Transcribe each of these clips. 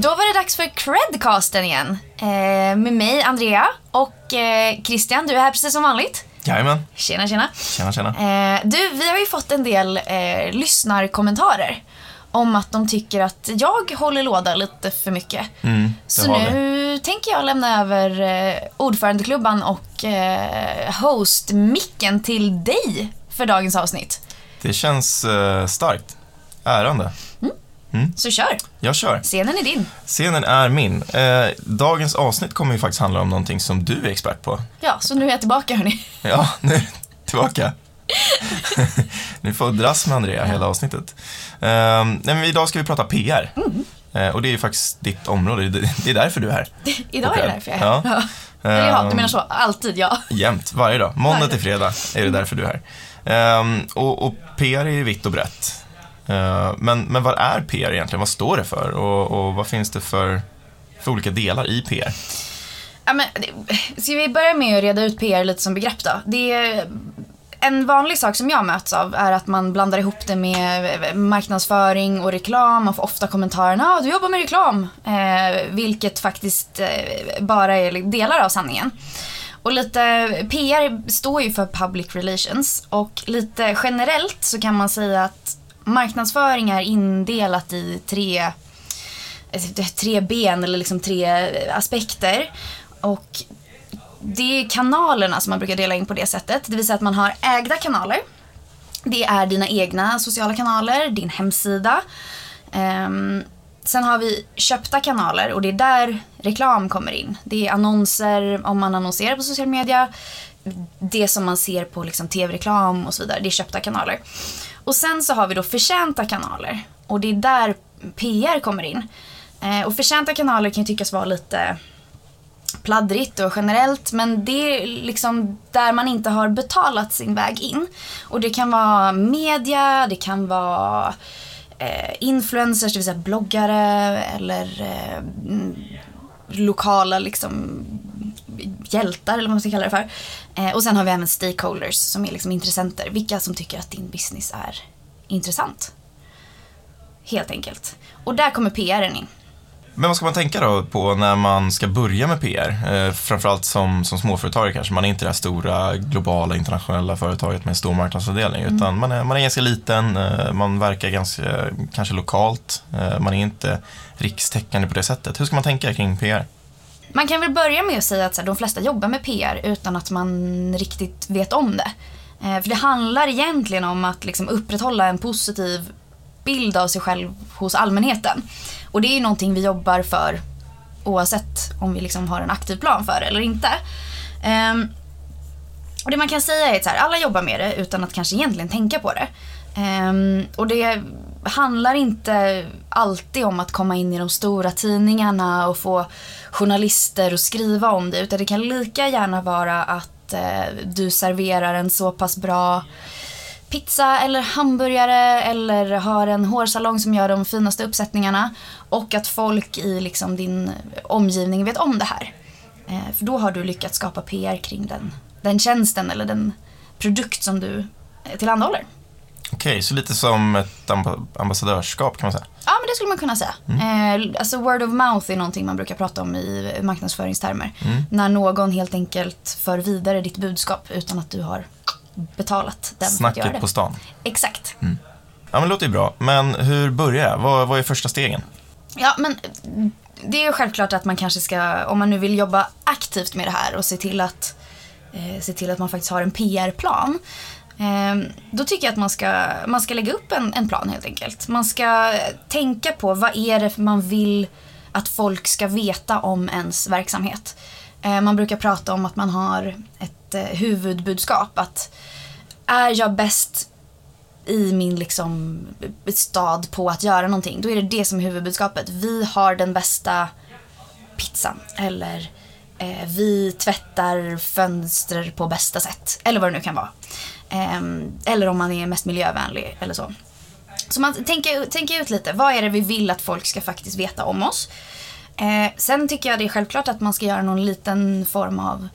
Då var det dags för Credcasten igen. Eh, med mig, Andrea, och eh, Christian. Du är här precis som vanligt. Jajamän. Tjena, tjena. Tjena, tjena. Eh, du, vi har ju fått en del eh, lyssnarkommentarer om att de tycker att jag håller låda lite för mycket. Mm, Så nu tänker jag lämna över eh, ordförandeklubban och eh, host-micken till dig för dagens avsnitt. Det känns eh, starkt. Ärande. Så kör, Jag kör. scenen är din. Scenen är min. Eh, dagens avsnitt kommer ju faktiskt handla om någonting som du är expert på. Ja, så nu är jag tillbaka hörni. Ja, nu är det tillbaka. Ni får dras med Andrea hela avsnittet. Eh, men idag ska vi prata PR. Eh, och det är ju faktiskt ditt område. Det, är därför du är här. Idag är det därför jag är här. Ja. Ja. Eller ja, du Ehm, menar så. Alltid ja. Jämt, varje dag. Måndag till fredag är det därför du är här. Ehm, och, och PR är ju vitt och brett. Eh, men, men vad är PR egentligen? Vad står det för? Och, och vad finns det för, för olika delar i PR? ja men, ska vi börja med att reda ut PR lite som begrepp då? Det är, en vanlig sak som jag möts av är att man blandar ihop det med eh, marknadsföring och reklam och får ofta kommentaren ah, du jobbar med reklam. Eh, vilket faktiskt eh, bara är delar av sanningen. Och lite PR står ju för public relations och lite generellt så kan man säga att marknadsföring är indelat i tre, eh, tre ben eller liksom tre eh, aspekter. Och det är kanalerna som man brukar dela in på det sättet. Det vill säga att man har ägda kanaler. Det är dina egna sociala kanaler, din hemsida. Um, sen har vi köpta kanaler och det är där reklam kommer in. Det är annonser om man annonserar på social media. Det som man ser på liksom tv-reklam och så vidare. Det är köpta kanaler. Och sen så har vi då förtjänta kanaler. Och det är där PR kommer in. Eh, och förtjänta kanaler kan ju tyckas vara lite pladdrigt och generellt men det är liksom där man inte har betalat sin väg in. Och det kan vara media, det kan vara eh, influencers, det vill säga bloggare eller eh, lokala liksom hjältar eller vad man ska kalla det för. Eh, och sen har vi även stakeholders som är liksom intressenter, vilka som tycker att din business är intressant. Helt enkelt. Och där kommer PRen in. Men vad ska man tänka då på när man ska börja med PR? Eh, framförallt som, som småföretagare kanske. Man är inte det här stora globala internationella företaget med en stor marknadsavdelning. Utan man är, man är ganska liten, eh, man verkar ganska kanske lokalt. Eh, man är inte rikstäckande på det sättet. Hur ska man tänka kring PR? Man kan väl börja med att säga att så här, de flesta jobbar med PR utan att man riktigt vet om det. Eh, för det handlar egentligen om att liksom upprätthålla en positiv bild av sig själv hos allmänheten. Och det är ju någonting vi jobbar för oavsett om vi liksom har en aktiv plan för det eller inte. Um, och det man kan säga är att här, alla jobbar med det utan att kanske egentligen tänka på det. Um, och det handlar inte alltid om att komma in i de stora tidningarna och få journalister att skriva om det. Utan det kan lika gärna vara att eh, du serverar en så pass bra pizza eller hamburgare eller har en hårsalong som gör de finaste uppsättningarna. Och att folk i liksom din omgivning vet om det här. Eh, för då har du lyckats skapa PR kring den, den tjänsten eller den produkt som du eh, tillhandahåller. Okej, så lite som ett amba- ambassadörskap kan man säga. Ja, men det skulle man kunna säga. Eh, alltså word of mouth är någonting man brukar prata om i marknadsföringstermer. När någon helt enkelt för vidare ditt budskap utan att du har betalat den för att göra Snacket det. på stan. Exakt. Ja, men det låter ju bra. Men hur börjar jag? Vad, vad är första stegen? Ja, men det är ju självklart att man kanske ska, om man nu vill jobba aktivt med det här och se till att, eh, se till att man faktiskt har en PR-plan. Ehm, då tycker jag att man ska, man ska lägga upp en, en plan helt enkelt. Man ska eh, tänka på vad är det man vill att folk ska veta om ens verksamhet. Ehm, man brukar prata om att man har ett eh, huvudbudskap. Att är jag bäst i min liksom stad på att göra någonting, då är det det som är huvudbudskapet. Vi har den bästa pizzan. Eller Eh, vi tvättar fönster på bästa sätt. Eller vad det nu kan vara. Ehm, eller om man är mest miljövänlig eller så. Så man tänker, tänker ut lite, vad är det vi vill att folk ska faktiskt veta om oss? Eh, sen tycker jag det är självklart att man ska göra någon liten form av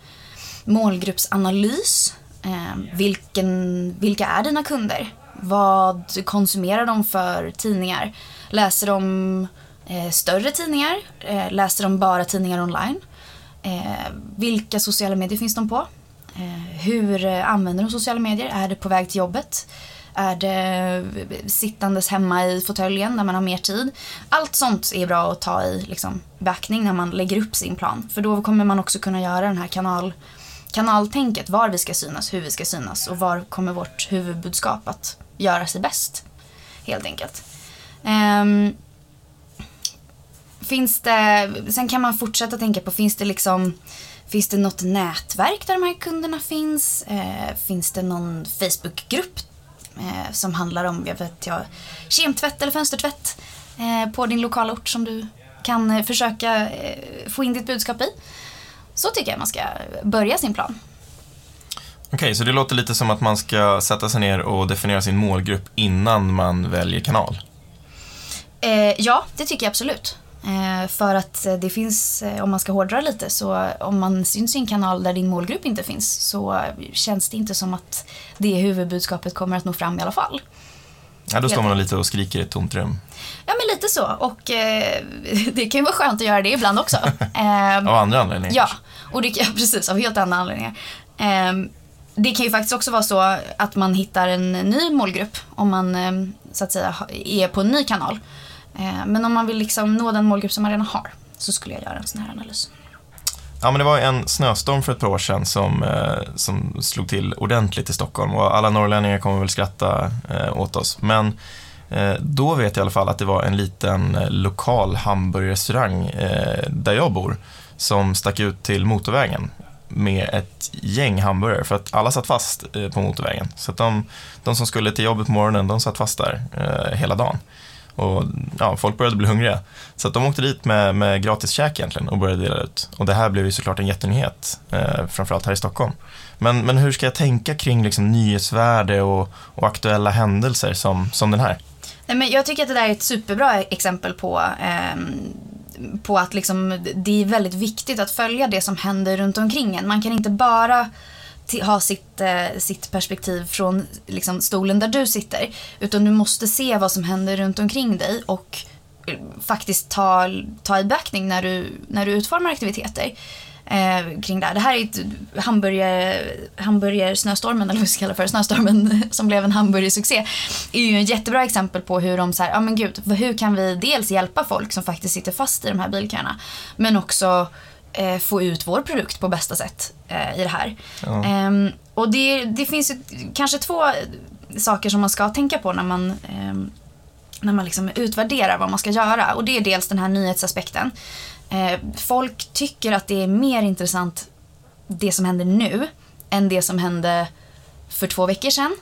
målgruppsanalys. Eh, vilken, vilka är dina kunder? Vad konsumerar de för tidningar? Läser de Eh, större tidningar, eh, läser de bara tidningar online? Eh, vilka sociala medier finns de på? Eh, hur eh, använder de sociala medier? Är det på väg till jobbet? Är det eh, sittandes hemma i fåtöljen där man har mer tid? Allt sånt är bra att ta i liksom, beaktning när man lägger upp sin plan. För då kommer man också kunna göra den här kanal, kanaltänket, var vi ska synas, hur vi ska synas och var kommer vårt huvudbudskap att göra sig bäst. Helt enkelt. Um, finns det, sen kan man fortsätta tänka på, finns det liksom Finns det något nätverk där de här kunderna finns? Eh, finns det någon Facebookgrupp eh, som handlar om, jag vet jag, kemtvätt eller fönstertvätt eh, på din lokala ort som du kan eh, försöka eh, få in ditt budskap i? Så tycker jag man ska börja sin plan. Okej, okay, så det låter lite som att man ska sätta sig ner och definiera sin målgrupp innan man väljer kanal? Eh, ja, det tycker jag absolut. Eh, för att det finns, eh, om man ska hårdra lite, så om man syns i en kanal där din målgrupp inte finns så känns det inte som att det huvudbudskapet kommer att nå fram i alla fall. Ja, då står man lite och skriker i ett tomt rum. Ja, men lite så. Och eh, det kan ju vara skönt att göra det ibland också. Eh, av andra anledningar? Ja, och det kan, precis, av helt andra anledningar. Eh, det kan ju faktiskt också vara så att man hittar en ny målgrupp om man eh, så att säga är på en ny kanal. Eh, men om man vill liksom nå den målgrupp som man redan har så skulle jag göra en sån här analys. Ja, men det var en snöstorm för ett par år sedan som, eh, som slog till ordentligt i Stockholm och alla norrlänningar kommer väl skratta eh, åt oss. Men då vet jag i alla fall att det var en liten lokal hamburgerrestaurang där jag bor som stack ut till motorvägen med ett gäng hamburgare för att alla satt fast på motorvägen. Så att de, de som skulle till jobbet på morgonen, de satt fast där hela dagen. Och ja, folk började bli hungriga. Så att de åkte dit med, med gratis käk egentligen och började dela ut. Och det här blev ju såklart en jättenyhet, eh, framförallt här i Stockholm. Men, men hur ska jag tänka kring liksom, nyhetsvärde och, och aktuella händelser som, som den här? Nej, men jag tycker att det där är ett superbra exempel på eh, på att liksom, det är väldigt viktigt att följa det som händer runt omkring en. Man kan inte bara ha sitt, eh, sitt perspektiv från liksom, stolen där du sitter. Utan du måste se vad som händer runt omkring dig och eh, faktiskt ta, ta i beaktning när du, när du utformar aktiviteter eh, kring det här. Det här är ett hamburger, hamburgersnöstormen, eller vad vi ska kalla för, snöstormen som blev en hamburgersuccé. är ju ett jättebra exempel på hur de så här, ja men gud, hur kan vi dels hjälpa folk som faktiskt sitter fast i de här bilköerna, men också eh, få ut vår produkt på bästa sätt eh, i det här. Ja. Eh, och det, det finns ju kanske två saker som man ska tänka på när man, ehm, när man liksom utvärderar vad man ska göra. Och det är dels den här nyhetsaspekten. Eh, folk tycker att det är mer intressant det som händer nu än det som hände för två veckor sedan.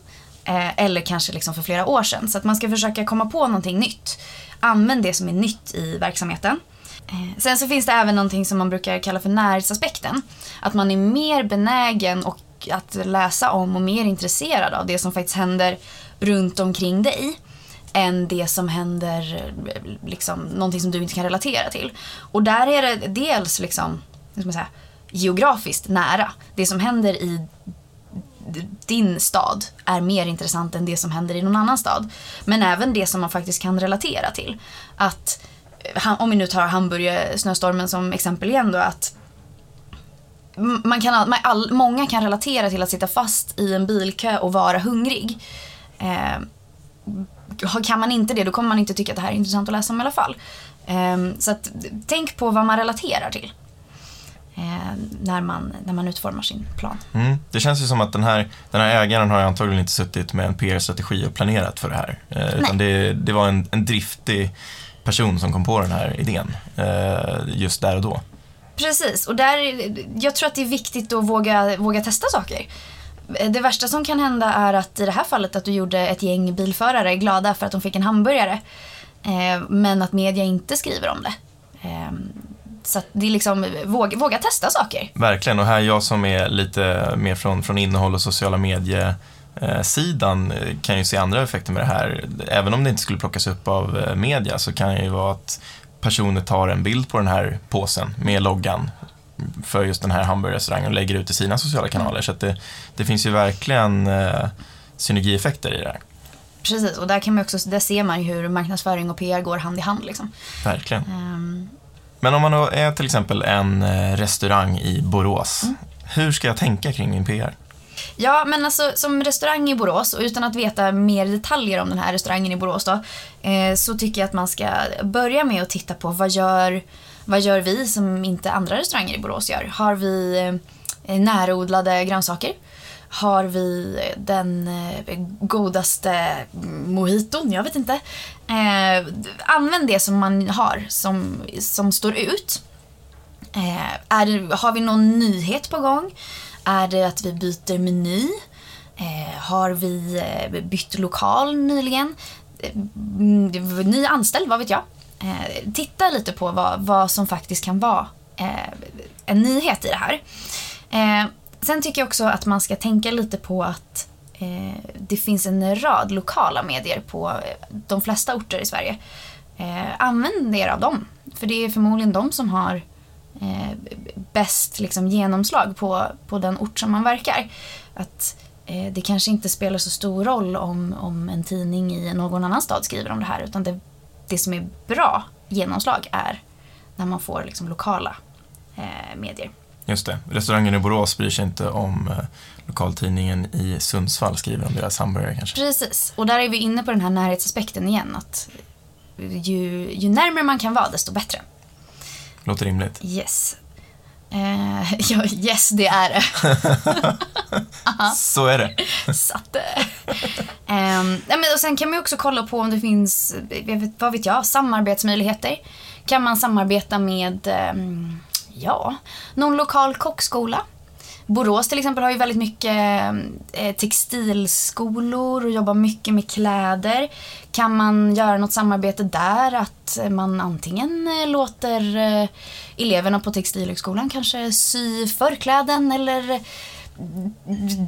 Eh, eller kanske liksom för flera år sedan. Så att man ska försöka komma på någonting nytt. Använd det som är nytt i verksamheten. Eh, sen så finns det även någonting som man brukar kalla för närhetsaspekten. Att man är mer benägen och att läsa om och mer intresserad av det som faktiskt händer runt omkring dig än det som händer, eh, liksom, någonting som du inte kan relatera till. Och där är det dels liksom, hur ska man säga, geografiskt nära. Det som händer i din stad är mer intressant än det som händer i någon annan stad. Men även det som man faktiskt kan relatera till. Att om vi nu tar hamburgersnöstormen som exempel igen då, att man kan, man, all, många kan relatera till att sitta fast i en bilkö och vara hungrig. Eh, kan man inte det, då kommer man inte tycka att det här är intressant att läsa om i alla fall. Eh, så att, tänk på vad man relaterar till. Eh, när, man, när man utformar sin plan. Mm. Det känns ju som att den här, den här ägaren har antagligen inte suttit med en PR-strategi och planerat för det här. Eh, utan det, det var en, en driftig person som kom på den här idén eh, just där och då. Precis, och där, jag tror att det är viktigt att våga, våga testa saker. Det värsta som kan hända är att i det här fallet att du gjorde ett gäng bilförare glada för att de fick en hamburgare. Eh, men att media inte skriver om det. Eh, så det är liksom, våga, våga testa saker. Verkligen, och här jag som är lite mer från, från innehåll och sociala medier sidan eh, kan ju se andra effekter med det här. Även om det inte skulle plockas upp av eh, media så kan det ju vara att personer tar en bild på den här påsen med loggan för just den här hamburgerrestaurangen och lägger ut i sina sociala kanaler. Så det, det finns ju verkligen eh, synergieffekter i det här. Precis, och där, kan man också, där ser man ju hur marknadsföring och PR går hand i hand. Liksom. Verkligen. Ehm, Men om man då är till exempel en eh, restaurang i Borås, Mm. hur ska jag tänka kring min PR? Ja, men alltså som restaurang i Borås och utan att veta mer detaljer om den här restaurangen i Borås då, eh, så tycker jag att man ska börja med att titta på vad gör, vad gör vi som inte andra restauranger i Borås gör? Har vi eh, närodlade grönsaker? Har vi den eh, godaste mojiton? Jag vet inte. Eh, använd det som man har, som, som står ut. Eh, är har vi någon nyhet på gång? Är det att vi byter meny? Eh, har vi eh, bytt lokal nyligen? Eh, ny anställd, vad vet jag? Eh, titta lite på vad, vad som faktiskt kan vara eh, en nyhet i det här. Eh, sen tycker jag också att man ska tänka lite på att det finns en rad lokala medier på de flesta orter i Sverige. Använd er av dem. För det är förmodligen de som har eh, bäst liksom, genomslag på, på den ort som man verkar. Att eh, det kanske inte spelar så stor roll om, om en tidning i någon annan stad skriver om det här utan det, det som är bra genomslag är när man får liksom, lokala eh, medier. Just det, restaurangen i Borås bryr sig inte om eh, lokaltidningen i Sundsvall skriver om deras hamburgare kanske. Precis, och där är vi inne på den här närhetsaspekten igen. Att ju, ju närmare man kan vara desto bättre. Låter rimligt. Yes. Eh, ja, yes, det är det. Så är det. Satt det. Nej, men och sen kan man också kolla på om det finns, vet, vad vet jag, samarbetsmöjligheter. Kan man samarbeta med, ehm, ja, någon lokal kockskola? Borås till exempel har ju väldigt mycket eh, textilskolor och jobbar mycket med kläder. Kan man göra något samarbete där? Att man antingen eh, låter eh, eleverna på Textilhögskolan kanske sy förkläden eller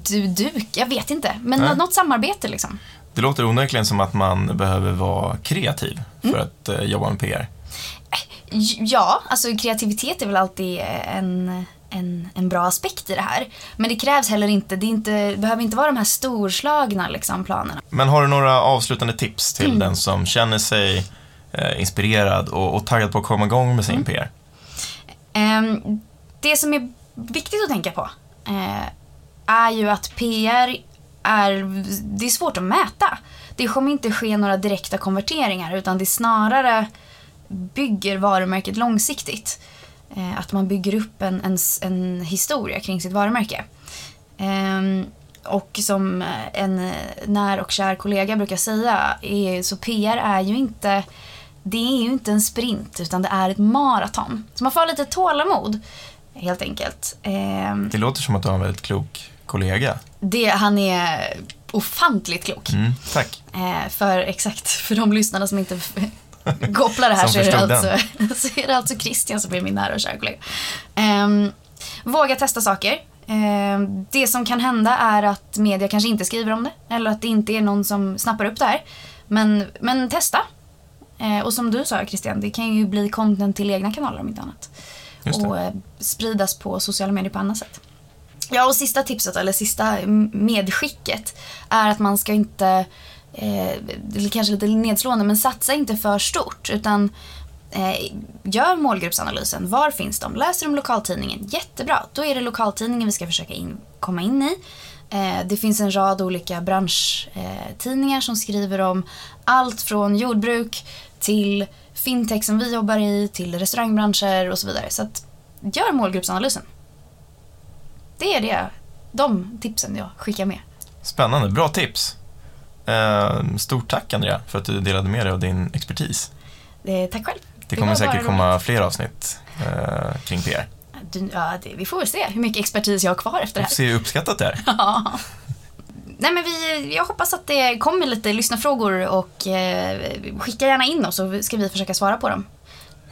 du, duk, jag vet inte. Men Nej. något samarbete liksom. Det låter onekligen som att man behöver vara kreativ för att eh, jobba med PR. Ja, alltså kreativitet är väl alltid en, en, en bra aspekt i det här. Men det krävs heller inte, det, inte, behöver inte vara de här storslagna liksom, planerna. Men har du några avslutande tips till den som känner sig eh, inspirerad och, och taggad på att komma igång med sin PR? Ehm, det som är viktigt att tänka på eh, är ju att PR är, det är svårt att mäta. Det kommer inte ske några direkta konverteringar utan det snarare bygger varumärket långsiktigt. Eh, att man bygger upp en, en, en historia kring sitt varumärke. Ehm, och som en när och kär kollega brukar säga, är, så PR är ju inte det är ju inte en sprint utan det är ett maraton. Så man får ha lite tålamod helt enkelt. Ehm, Det låter som att du har en väldigt klok kollega. det, han är ofantligt klok. Mm, tack. Eh, för exakt, för de lyssnarna som inte kopplar det här så är det, alltså, så är det alltså Christian som är min nära och kära kollega. Ehm, våga testa saker. Ehm, det som kan hända är att media kanske inte skriver om det eller att det inte är någon som snappar upp det här. Men, men testa. Eh, och som du sa Christian, det kan ju bli content till egna kanaler om inte annat. Och eh, spridas på sociala medier på annat sätt. Ja, och sista tipset, eller sista medskicket, är att man ska inte, eh, kanske lite nedslående, men satsa inte för stort. Utan eh, gör målgruppsanalysen. Var finns de? Läser de lokaltidningen? Jättebra. Då är det lokaltidningen vi ska försöka in, komma in i. Eh, det finns en rad olika branschtidningar eh, som skriver om allt från jordbruk till fintech som vi jobbar i, till restaurangbranscher och så vidare. Så att, gör målgruppsanalysen. Det är det, de tipsen jag skickar med. Spännande, bra tips. Eh, stort tack Andrea för att du delade med dig av din expertis. Eh, tack själv. Det kommer säkert komma fler avsnitt eh, kring PR. Du, ja, det, vi får väl se hur mycket expertis jag har kvar efter Vi det får se hur uppskattat det är. här. Nej, men vi, jag hoppas att det kommer lite lyssnarfrågor och eh, skicka gärna in dem så ska vi försöka svara på dem.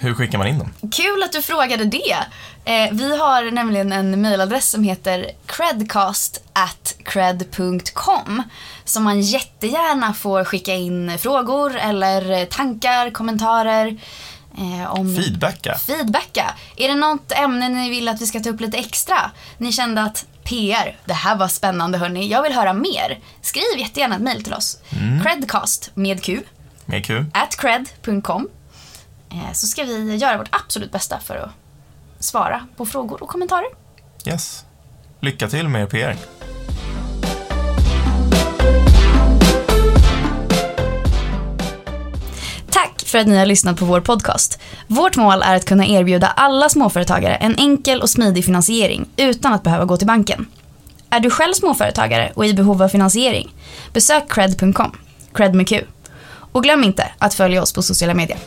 Hur skickar man in dem? Kul att du frågade det. Eh, vi har nämligen en mailadress som heter credcast at cred.com som man jättegärna får skicka in frågor eller tankar, kommentarer. Eh, om Feedbacka. feedbacka. Är det något ämne ni vill att vi ska ta upp lite extra? Ni kände att PR. Det här var spännande hörni. Jag vill höra mer. Skriv jättegärna ett mejl till oss. Credcast med Q. Med Q. At cred.com. Eh, Så ska vi göra vårt absolut bästa för att svara på frågor och kommentarer. Yes. Lycka till med er PR. Tack för att ni har lyssnat på vår podcast. Vårt mål är att kunna erbjuda alla småföretagare en enkel och smidig finansiering utan att behöva gå till banken. Är du själv småföretagare och i behov av finansiering? Besök cred.com, cred med Q. Och glöm inte att följa oss på sociala medier.